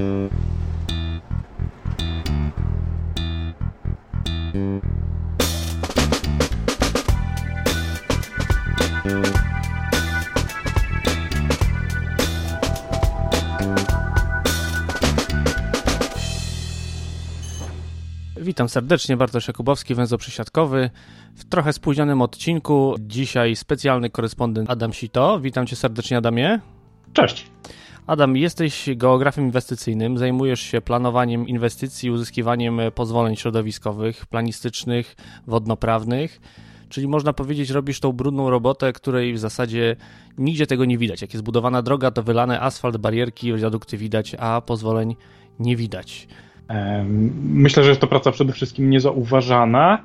Mm-hmm. Witam serdecznie, Bartosz Jakubowski, węzeł przysiadkowy. W trochę spóźnionym odcinku dzisiaj specjalny korespondent Adam Sito. Witam cię serdecznie, Adamie. Cześć. Adam, jesteś geografem inwestycyjnym, zajmujesz się planowaniem inwestycji, uzyskiwaniem pozwoleń środowiskowych, planistycznych, wodnoprawnych. Czyli można powiedzieć, robisz tą brudną robotę, której w zasadzie nigdzie tego nie widać. Jak jest budowana droga, to wylane asfalt, barierki, wiadukty widać, a pozwoleń nie widać. Myślę, że jest to praca przede wszystkim niezauważana,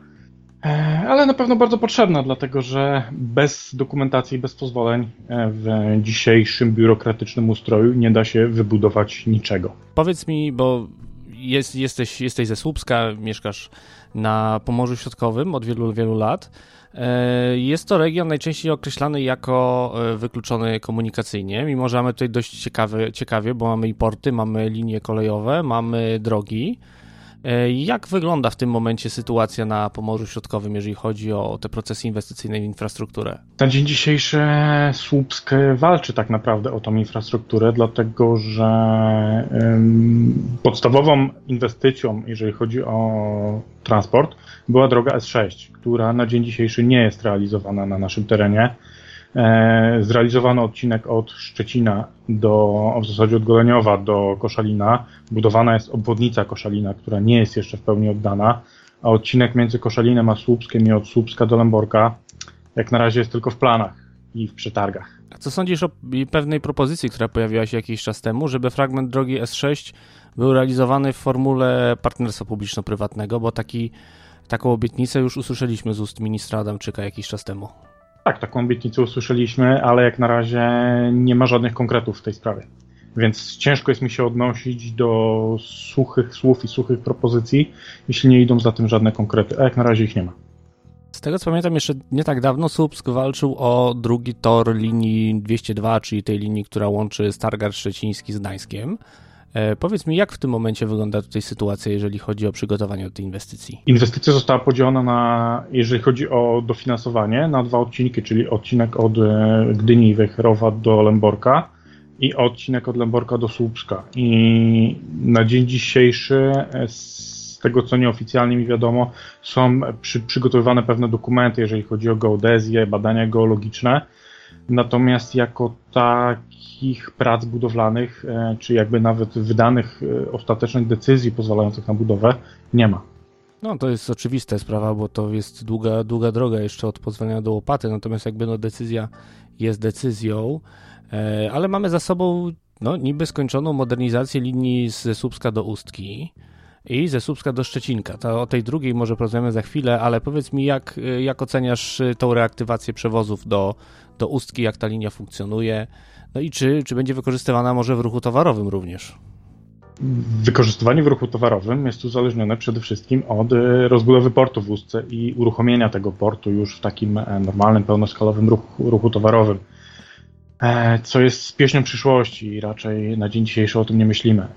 e, ale na pewno bardzo potrzebna, dlatego że bez dokumentacji, bez pozwoleń e, w dzisiejszym biurokratycznym ustroju nie da się wybudować niczego. Powiedz mi, bo jest, jesteś, jesteś ze Słupska, mieszkasz na Pomorzu Środkowym od wielu, wielu lat. E, jest to region najczęściej określany jako e, wykluczony komunikacyjnie, mimo że mamy tutaj dość ciekawe, ciekawie, bo mamy i porty, mamy linie kolejowe, mamy drogi. E, jak wygląda w tym momencie sytuacja na Pomorzu Środkowym, jeżeli chodzi o te procesy inwestycyjne w infrastrukturę? Na dzień dzisiejszy Słupsk walczy tak naprawdę o tą infrastrukturę, dlatego że podstawową inwestycją, jeżeli chodzi o transport, była droga S6, która na dzień dzisiejszy nie jest realizowana na naszym terenie. E, zrealizowano odcinek od Szczecina do, w zasadzie od Goleniowa do Koszalina. Budowana jest obwodnica Koszalina, która nie jest jeszcze w pełni oddana, a odcinek między Koszalinem a Słupskiem i od Słupska do Lęborka jak na razie jest tylko w planach i w przetargach. A co sądzisz o pewnej propozycji, która pojawiła się jakiś czas temu, żeby fragment drogi S6 był realizowany w formule partnerstwa publiczno-prywatnego, bo taki, taką obietnicę już usłyszeliśmy z ust ministra Adamczyka jakiś czas temu. Tak, taką obietnicę usłyszeliśmy, ale jak na razie nie ma żadnych konkretów w tej sprawie. Więc ciężko jest mi się odnosić do suchych słów i suchych propozycji, jeśli nie idą za tym żadne konkrety, a jak na razie ich nie ma. Z tego co pamiętam, jeszcze nie tak dawno Słupsk walczył o drugi tor linii 202, czyli tej linii, która łączy Stargard Szczeciński z Gdańskiem. E, powiedz mi, jak w tym momencie wygląda tutaj sytuacja, jeżeli chodzi o przygotowanie do tej inwestycji? Inwestycja została podzielona na, jeżeli chodzi o dofinansowanie, na dwa odcinki, czyli odcinek od e, Gdyni i Wejherowa do Lęborka i odcinek od Lęborka do Słupska. I na dzień dzisiejszy, e, z tego co nieoficjalnie mi wiadomo, są przy, przygotowywane pewne dokumenty, jeżeli chodzi o geodezję, badania geologiczne. Natomiast jako takich prac budowlanych, e, czy jakby nawet wydanych e, ostatecznych decyzji pozwalających na budowę, nie ma. No to jest oczywista sprawa, bo to jest długa, długa droga jeszcze od pozwolenia do łopaty, natomiast jakby no decyzja jest decyzją, e, ale mamy za sobą no, niby skończoną modernizację linii ze Słupska do Ustki i ze Słupska do Szczecinka. To o tej drugiej może porozmawiamy za chwilę, ale powiedz mi, jak, jak oceniasz tą reaktywację przewozów do, do Ustki, jak ta linia funkcjonuje, no i czy, czy będzie wykorzystywana może w ruchu towarowym również? Wykorzystywanie w ruchu towarowym jest uzależnione przede wszystkim od e, rozbudowy portu w Ustce i uruchomienia tego portu już w takim e, normalnym, pełnoskalowym ruchu, ruchu towarowym. E, co jest pieśnią przyszłości i raczej na dzień dzisiejszy o tym nie myślimy.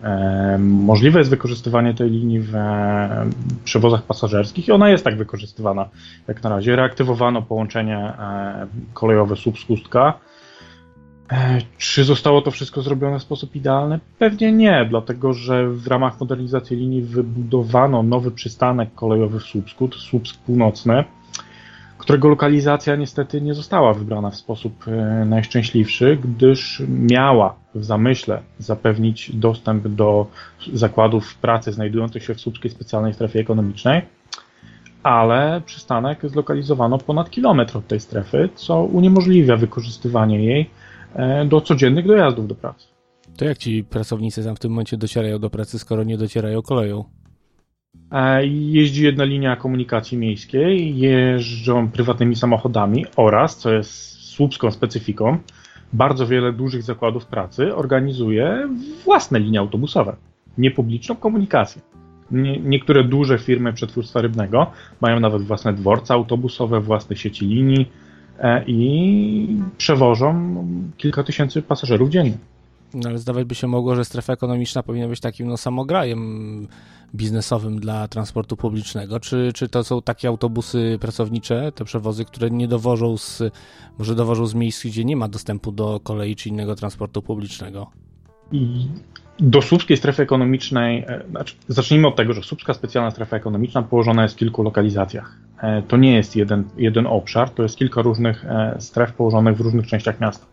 Możliwe jest wykorzystywanie tej linii w przewozach pasażerskich i ona jest tak wykorzystywana jak na razie. Reaktywowano połączenie kolejowe Słupsk-Ustka. Czy zostało to wszystko zrobione w sposób idealny? Pewnie nie, dlatego że w ramach modernizacji linii wybudowano nowy przystanek kolejowy w Słupsku, Słupsk Północny, którego lokalizacja niestety nie została wybrana w sposób e, najszczęśliwszy, gdyż miała w zamyśle zapewnić dostęp do zakładów pracy znajdujących się w Słupskiej Specjalnej Strefie Ekonomicznej, ale przystanek zlokalizowano ponad kilometr od tej strefy, co uniemożliwia wykorzystywanie jej e, do codziennych dojazdów do pracy. To jak ci pracownicy tam w tym momencie docierają do pracy, skoro nie docierają koleją? E, jeździ jedna linia komunikacji miejskiej, jeżdżą prywatnymi samochodami oraz, co jest słupską specyfiką, bardzo wiele dużych zakładów pracy organizuje własne linie autobusowe, niepubliczną komunikację. Nie, niektóre duże firmy przetwórstwa rybnego mają nawet własne dworce autobusowe, własne sieci linii, i przewożą kilka tysięcy pasażerów dziennie. No ale zdawać by się mogło, że strefa ekonomiczna powinna być takim no, samograjem biznesowym dla transportu publicznego? Czy, czy to są takie autobusy pracownicze, te przewozy, które nie dowożą z, może dowożą z miejsc, gdzie nie ma dostępu do kolei czy innego transportu publicznego? Do Słupskiej Strefy Ekonomicznej, e, znaczy, zacznijmy od tego, że Słupska Specjalna Strefa Ekonomiczna położona jest w kilku lokalizacjach. E, to nie jest jeden, jeden obszar, to jest kilka różnych e, stref położonych w różnych częściach miasta.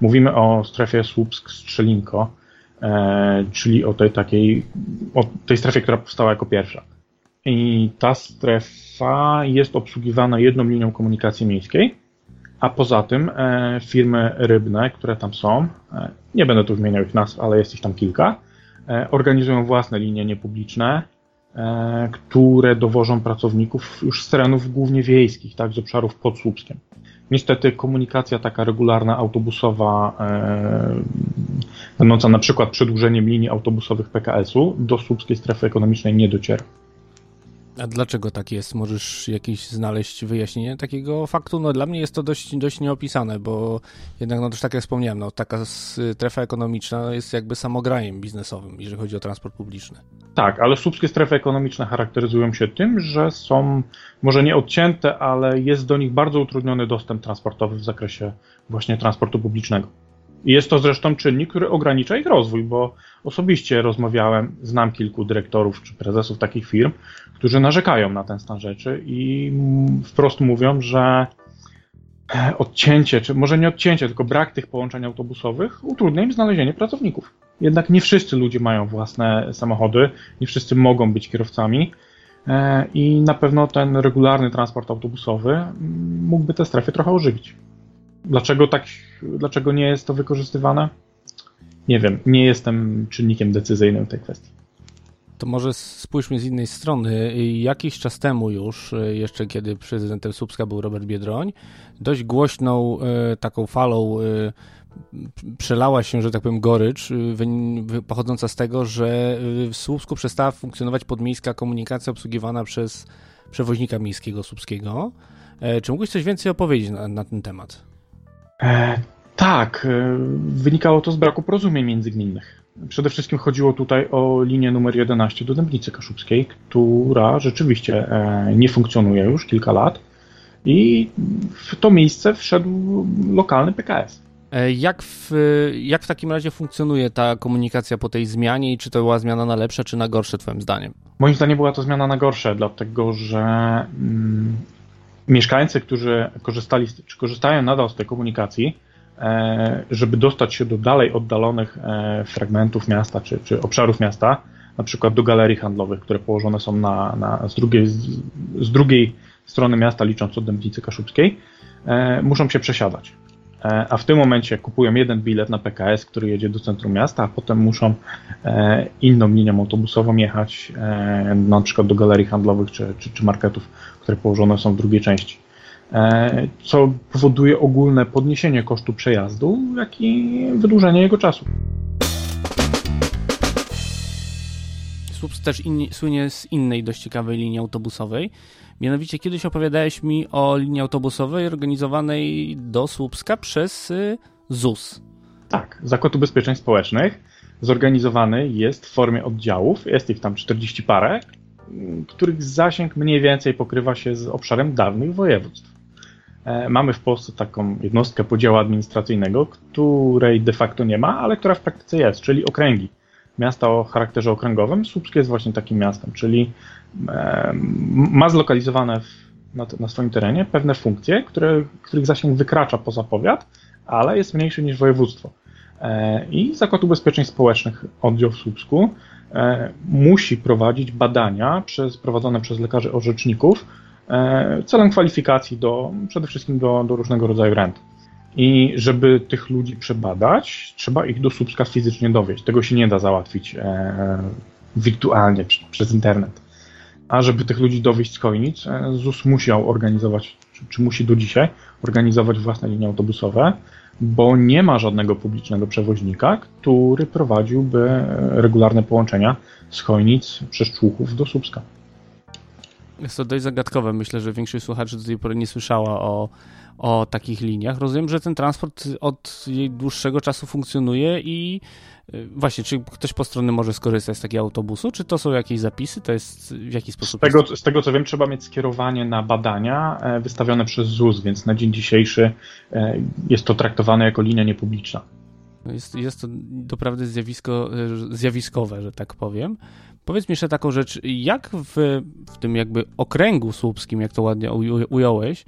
Mówimy o strefie Słupsk-Strzelinko, E, czyli o tej takiej, o tej strefie, która powstała jako pierwsza. I ta strefa jest obsługiwana jedną linią komunikacji miejskiej, a poza tym e, firmy rybne, które tam są, e, nie będę tu wymieniał ich nazw, ale jest ich tam kilka, organizują własne linie niepubliczne, które dowożą pracowników już z terenów głównie wiejskich, tak, z obszarów pod Słupskiem. Niestety komunikacja taka regularna, autobusowa, e, będąca na przykład przedłużeniem linii autobusowych PKS-u do słupskiej strefy ekonomicznej nie dociera. A dlaczego tak jest? Możesz jakieś znaleźć wyjaśnienie takiego faktu? No dla mnie jest to dość, dość nieopisane, bo jednak, no też tak jak wspomniałem, no taka strefa ekonomiczna jest jakby samograjem biznesowym, jeżeli chodzi o transport publiczny. Tak, ale słupskie strefy ekonomiczne charakteryzują się tym, że są może nie odcięte, ale jest do nich bardzo utrudniony dostęp transportowy w zakresie właśnie transportu publicznego. Jest to zresztą czynnik, który ogranicza ich rozwój, bo osobiście rozmawiałem, znam kilku dyrektorów czy prezesów takich firm, którzy narzekają na ten stan rzeczy i wprost mówią, że e, odcięcie, czy może nie odcięcie, tylko brak tych połączeń autobusowych utrudnia im znalezienie pracowników. Jednak nie wszyscy ludzie mają własne samochody, nie wszyscy mogą być kierowcami e, i na pewno ten regularny transport autobusowy mógłby te strefy trochę ożywić. Dlaczego tak, dlaczego nie jest to wykorzystywane? Nie wiem, nie jestem czynnikiem decyzyjnym w tej kwestii. To może spójrzmy z innej strony. Jakiś czas temu już, jeszcze kiedy prezydentem Słupska był Robert Biedroń, dość głośną e, taką falą e, przelała się, że tak powiem, gorycz e, pochodząca z tego, że w Słupsku przestała funkcjonować podmiejska komunikacja obsługiwana przez przewoźnika miejskiego słupskiego. Czy mógłbyś coś więcej opowiedzieć na, na ten temat? E, tak, e, wynikało to z braku porozumień międzygminnych. Przede wszystkim chodziło tutaj o linię numer 11 do Dębnicy Kaszubskiej, która rzeczywiście e, nie funkcjonuje już kilka lat i w to miejsce wszedł lokalny PKS. Jak w, jak w takim razie funkcjonuje ta komunikacja po tej zmianie i czy to była zmiana na lepsze, czy na gorsze, Twoim zdaniem? Moim zdaniem była to zmiana na gorsze, dlatego że mm, mieszkańcy, którzy korzystali, czy korzystają nadal z tej komunikacji, e, żeby dostać się do dalej oddalonych e, fragmentów miasta czy, czy obszarów miasta, na przykład do galerii handlowych, które położone są na, na, z, drugiej, z, z drugiej strony miasta, licząc od Dębnicy Kaszubskiej, e, muszą się przesiadać. A w tym momencie kupują jeden bilet na PKS, który jedzie do centrum miasta, a potem muszą inną linią autobusową jechać na przykład do galerii handlowych czy, czy, czy marketów które położone są w drugiej części. E, co powoduje ogólne podniesienie kosztu przejazdu, jak i wydłużenie jego czasu. Słups też inni, słynie z innej dość ciekawej linii autobusowej. Mianowicie kiedyś opowiadałeś mi o linii autobusowej organizowanej do Słupska przez y, ZUS. Tak, Zakład Ubezpieczeń Społecznych zorganizowany jest w formie oddziałów, jest ich tam 40 parę, których zasięg mniej więcej pokrywa się z obszarem dawnych województw. E, mamy w Polsce taką jednostkę podziału administracyjnego, której de facto nie ma, ale która w praktyce jest, czyli okręgi. Miasta o charakterze okręgowym. Słupskie jest właśnie takim miastem, czyli ma zlokalizowane na, na swoim terenie pewne funkcje, które, których zasięg wykracza poza powiat, ale jest mniejszy niż województwo. E, I Zakład Ubezpieczeń Społecznych, oddział w Słupsku, E, musi prowadzić badania przez, prowadzone przez lekarzy orzeczników e, celem kwalifikacji do, przede wszystkim do, do różnego rodzaju rent. I żeby tych ludzi przebadać, trzeba ich do Słupska fizycznie dowieść. Tego się nie da załatwić wirtualnie przez internet. A żeby tych ludzi dowieść z Kojnic, ZUS musiał organizować, czy, czy musi do dzisiaj organizować własne linie autobusowe, bo nie ma żadnego publicznego przewoźnika, który prowadziłby regularne połączenia z Chojnic przez Człuchów do Słupska. Jest to dość zagadkowe. Myślę, że większość słuchaczy do tej pory nie słyszała o, o takich liniach. Rozumiem, że ten transport od dłuższego czasu funkcjonuje i y, właśnie, czy ktoś po stronie może skorzystać z takiego autobusu, czy to są jakieś zapisy, to jest w jaki sposób? Z tego, z tego co wiem, trzeba mieć skierowanie na badania e, wystawione przez ZUS, więc na dzień dzisiejszy e, jest to traktowane jako linia niepubliczna. Jest, jest to doprawdy zjawisko, e, zjawiskowe, że tak powiem. Powiedz mi jeszcze taką rzecz, jak w, w tym jakby okręgu słupskim, jak to ładnie ująłeś,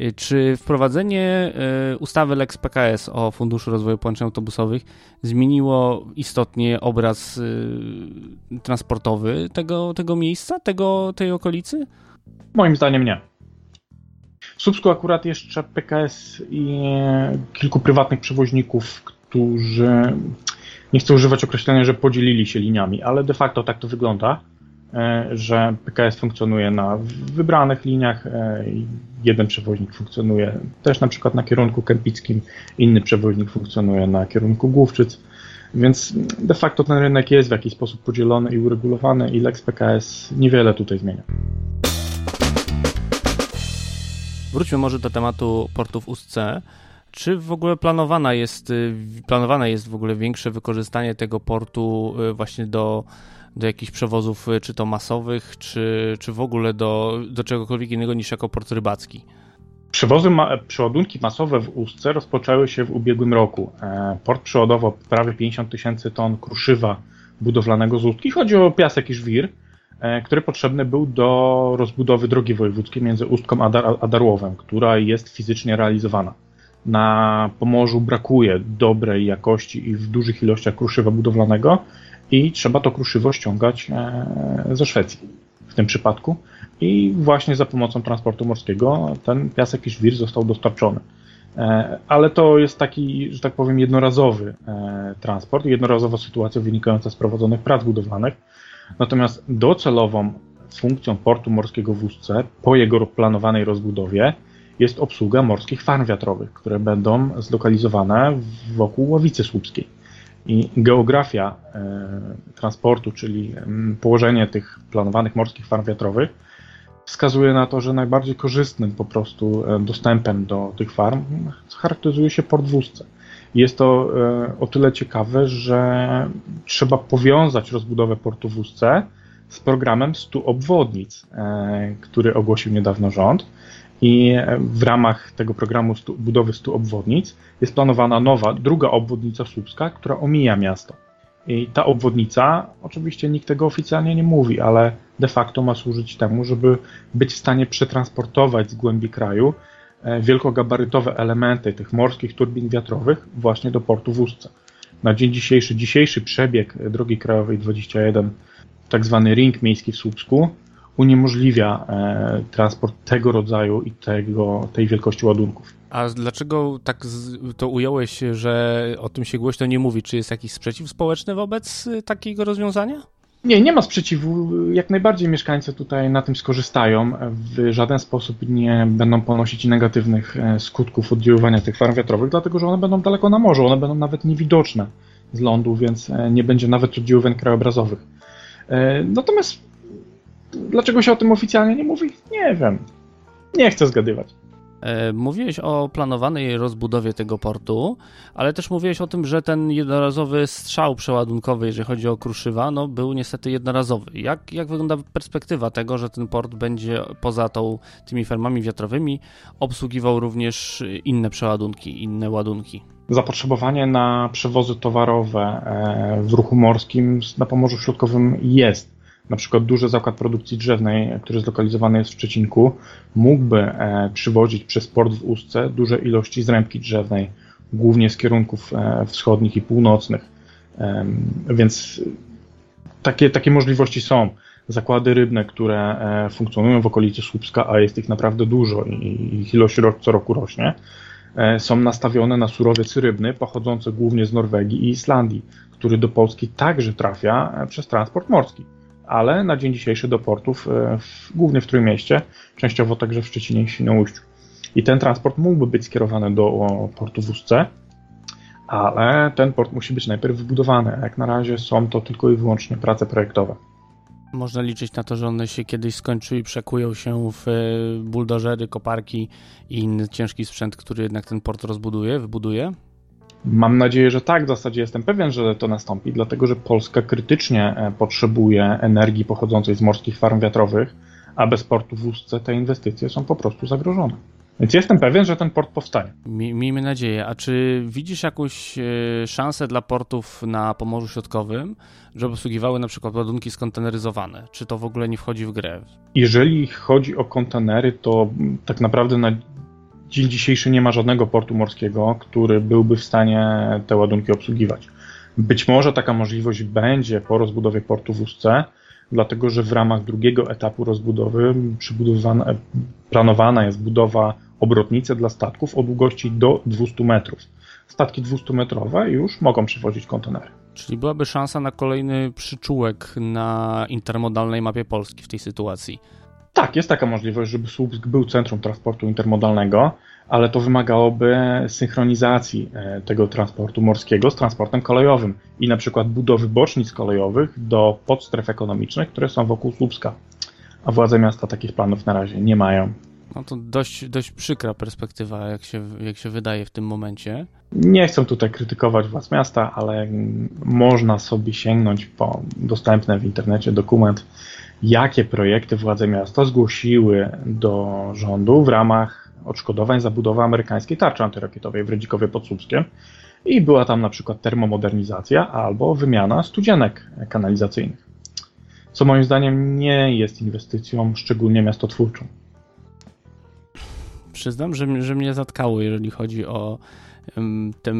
y, czy wprowadzenie y, ustawy Lex PKS o Funduszu Rozwoju Połączeń Autobusowych zmieniło istotnie obraz transportowy tego, tego miejsca, tego, tej okolicy? Moim zdaniem nie. W Słupsku akurat jeszcze PKS i kilku prywatnych przewoźników, którzy nie chcę używać określenia, że podzielili się liniami, ale de facto tak to wygląda, e, że PKS funkcjonuje na wybranych liniach. E, jeden przewoźnik funkcjonuje też na przykład na kierunku kempickim, inny przewoźnik funkcjonuje na kierunku Główczyc. Więc de facto ten rynek jest w jakiś sposób podzielony i uregulowany i Lex PKS niewiele tutaj zmienia. Wróćmy może do tematu portów USC. Czy w ogóle planowana jest, y, planowane jest w ogóle większe wykorzystanie tego portu y, właśnie do, do jakichś przewozów, y, czy to masowych, czy, czy w ogóle do, do czegokolwiek innego niż jako port rybacki? Przewozy, ma, przeładunki masowe w Ustce rozpoczęły się w ubiegłym roku. E, port przeładował prawie 50 tysięcy ton kruszywa budowlanego z Ustki. Chodzi o piasek i żwir, e, który potrzebny był do rozbudowy drogi wojewódzkiej między Ustką a Darłowem, która jest fizycznie realizowana na Pomorzu brakuje dobrej jakości i w dużych ilościach kruszywa budowlanego i trzeba to kruszywo ściągać e, ze Szwecji w tym przypadku. I właśnie za pomocą transportu morskiego ten piasek i żwir został dostarczony. E, ale to jest taki, że tak powiem, jednorazowy e, transport, jednorazowa sytuacja wynikająca z prowadzonych prac budowlanych. Natomiast docelową funkcją portu morskiego w Ustce po jego planowanej rozbudowie jest obsługa morskich farm wiatrowych, które będą zlokalizowane wokół Ławicy Słupskiej. I geografia e, transportu, czyli położenie tych planowanych morskich farm wiatrowych, wskazuje na to, że najbardziej korzystnym po prostu e, dostępem do tych farm charakteryzuje się port w Ustce. Jest to e, o tyle ciekawe, że trzeba powiązać rozbudowę portu w Ustce z programem 100 obwodnic, który ogłosił niedawno rząd i w ramach tego programu stu, budowy 100 obwodnic jest planowana nowa, druga obwodnica Słupska, która omija miasto. I ta obwodnica, oczywiście nikt tego oficjalnie nie mówi, ale de facto ma służyć temu, żeby być w stanie przetransportować z głębi kraju e, wielkogabarytowe elementy tych morskich turbin wiatrowych właśnie do portu w Ustce. Na dzień dzisiejszy, dzisiejszy przebieg drogi krajowej 21, tak zwany ring miejski w Słupsku, uniemożliwia e, transport tego rodzaju i tego, tej wielkości ładunków. A dlaczego tak to ująłeś, że o tym się głośno nie mówi? Czy jest jakiś sprzeciw społeczny wobec e, takiego rozwiązania? Nie, nie ma sprzeciwu. Jak najbardziej mieszkańcy tutaj na tym skorzystają. W żaden sposób nie będą ponosić negatywnych e, skutków oddziaływania tych farm wiatrowych, dlatego że one będą daleko na morzu, one będą nawet niewidoczne z lądu, więc nie będzie nawet oddziaływań krajobrazowych. Natomiast Dlaczego się o tym oficjalnie nie mówi? Nie wiem. Nie chcę zgadywać. E, mówiłeś o planowanej rozbudowie tego portu, ale też mówiłeś o tym, że ten jednorazowy strzał przeładunkowy, jeżeli chodzi o kruszywa, no był niestety jednorazowy. Jak, jak wygląda perspektywa tego, że ten port będzie poza tą, tymi fermami wiatrowymi obsługiwał również inne przeładunki, inne ładunki? Zapotrzebowanie na przewozy towarowe e, w ruchu morskim na Pomorzu Środkowym jest na przykład duży zakład produkcji drzewnej, który zlokalizowany jest w Szczecinku, mógłby e, przywozić przez port w Ustce duże ilości zrębki drzewnej, głównie z kierunków e, wschodnich i północnych. Więc takie, takie możliwości są. Zakłady rybne, które e, funkcjonują w okolicy Słupska, a jest ich naprawdę dużo i ich ilość rok, co roku rośnie, są nastawione na surowiec rybny pochodzący głównie z Norwegii i Islandii, który do Polski także trafia przez transport morski ale na dzień dzisiejszy do portów, e, w, głównie w Trójmieście, częściowo także w Szczecinie i Świnoujściu. I ten transport mógłby być skierowany do portu w Ustce, ale ten port musi być najpierw wybudowany. Jak na razie są to tylko i wyłącznie prace projektowe. Można liczyć na to, że one się kiedyś skończy i przekują się w e, buldożery, koparki i inny ciężki sprzęt, który jednak ten port rozbuduje, wybuduje? Mam nadzieję, że tak. W zasadzie jestem pewien, że to nastąpi, dlatego że Polska krytycznie e, potrzebuje energii pochodzącej z morskich farm wiatrowych, a bez portu w Ustce te inwestycje są po prostu zagrożone. Więc jestem pewien, że ten port powstanie. Miejmy nadzieję. A czy widzisz jakąś e, szansę dla portów na Pomorzu Środkowym, żeby obsługiwały na przykład ładunki skonteneryzowane? Czy to w ogóle nie wchodzi w grę? Jeżeli chodzi o kontenery, to tak naprawdę na dzień dzisiejszy nie ma żadnego portu morskiego, który byłby w stanie te ładunki obsługiwać. Być może taka możliwość będzie po rozbudowie portu w Ustce, dlatego że w ramach drugiego etapu rozbudowy planowana jest budowa obrotnicy dla statków o długości do 200 metrów. Statki 200-metrowe już mogą przewozić kontenery. Czyli byłaby szansa na kolejny przyczółek na intermodalnej mapie Polski w tej sytuacji. Tak, jest taka możliwość, żeby Słupsk był centrum transportu intermodalnego, ale to wymagałoby synchronizacji e, tego transportu morskiego z transportem kolejowym i na przykład budowy bocznic kolejowych do podstref ekonomicznych, które są wokół Słupska. A władze miasta takich planów na razie nie mają. No to dość, dość przykra perspektywa, jak się, jak się wydaje w tym momencie. Nie chcę tutaj krytykować władz miasta, ale można sobie sięgnąć po dostępny w internecie dokument, jakie projekty władze miasta zgłosiły do rządu w ramach odszkodowań za budowę amerykańskiej tarczy antyrakietowej w Redzikowie pod Słupskiem. I była tam na przykład termomodernizacja albo wymiana studzienek kanalizacyjnych. Co moim zdaniem nie jest inwestycją szczególnie miastotwórczą przyznam, że, że mnie zatkało, jeżeli chodzi o um, tę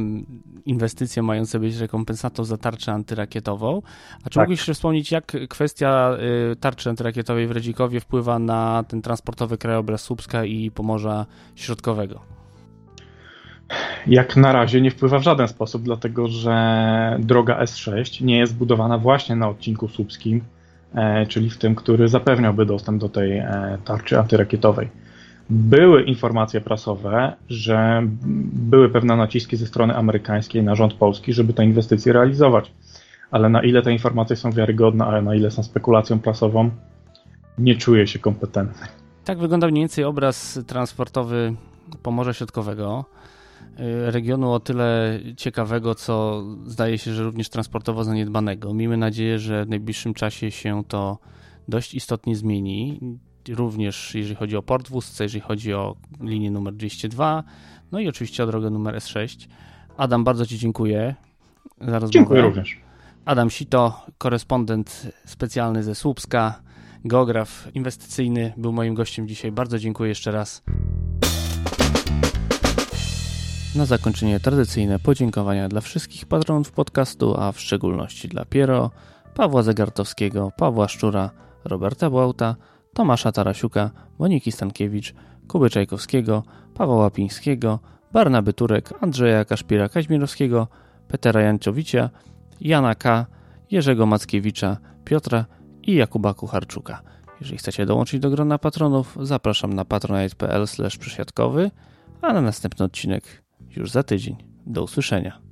inwestycję mającą być rekompensatą za tarczę antyrakietową. A czy tak. mógłbyś wspomnieć, jak kwestia y, tarczy antyrakietowej w Redzikowie wpływa na ten transportowy krajobraz Słupska i Pomorza Środkowego? Jak na razie nie wpływa w żaden sposób, dlatego że droga S6 nie jest budowana właśnie na odcinku słupskim, e, czyli w tym, który zapewniałby dostęp do tej e, tarczy antyrakietowej. Były informacje prasowe, że były pewne naciski ze strony amerykańskiej na rząd polski, żeby te inwestycje realizować. Ale na ile te informacje są wiarygodne, a na ile są spekulacją prasową, nie czuję się kompetentny. Tak wygląda mniej więcej obraz transportowy Pomorza Środkowego. Y, regionu o tyle ciekawego, co zdaje się, że również transportowo zaniedbanego. Miejmy nadzieję, że w najbliższym czasie się to dość istotnie zmieni również jeżeli chodzi o port w jeżeli chodzi o linię numer 202, no i oczywiście o drogę numer S6. Adam, bardzo Ci dziękuję za rozmowę. Dziękuję również. Adam Sito, korespondent specjalny ze Słupska, geograf inwestycyjny, był moim gościem dzisiaj. Bardzo dziękuję jeszcze raz. Na zakończenie tradycyjne podziękowania dla wszystkich patronów podcastu, a w szczególności dla Piero, Pawła Zegartowskiego, Pawła Szczura, Roberta Błauta, Tomasza Tarasiuka, Moniki Stankiewicz, Kuby Czajkowskiego, Pawła Łapińskiego, Barnaby Turek, Andrzeja Kaszpira Kaźmirowskiego, Petera Janciowicia, Jana K., Jerzego Mackiewicza, Piotra i Jakuba Kucharczuka. Jeżeli chcecie dołączyć do grona patronów, zapraszam na patronite.pl przesiadkowy, a na następny odcinek już za tydzień. Do usłyszenia.